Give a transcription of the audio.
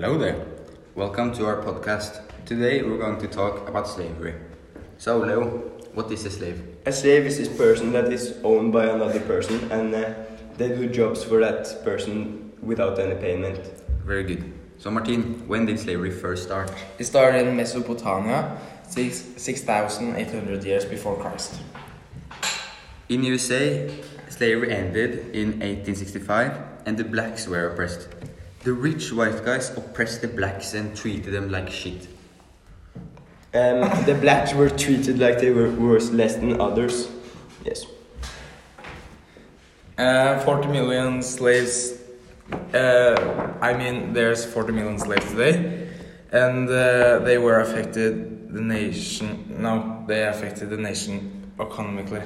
Hello there. Welcome to our podcast. Today we're going to talk about slavery. So, Leo, what is a slave? A slave is this person that is owned by another person and uh, they do jobs for that person without any payment. Very good. So, Martin, when did slavery first start? It started in Mesopotamia, six 6,800 years before Christ. In USA, slavery ended in 1865 and the blacks were oppressed. The rich white guys oppressed the blacks and treated them like shit. Um, the blacks were treated like they were worth less than others. Yes. Uh, 40 million slaves. Uh, I mean, there's 40 million slaves today, and uh, they were affected the nation. No, they affected the nation economically.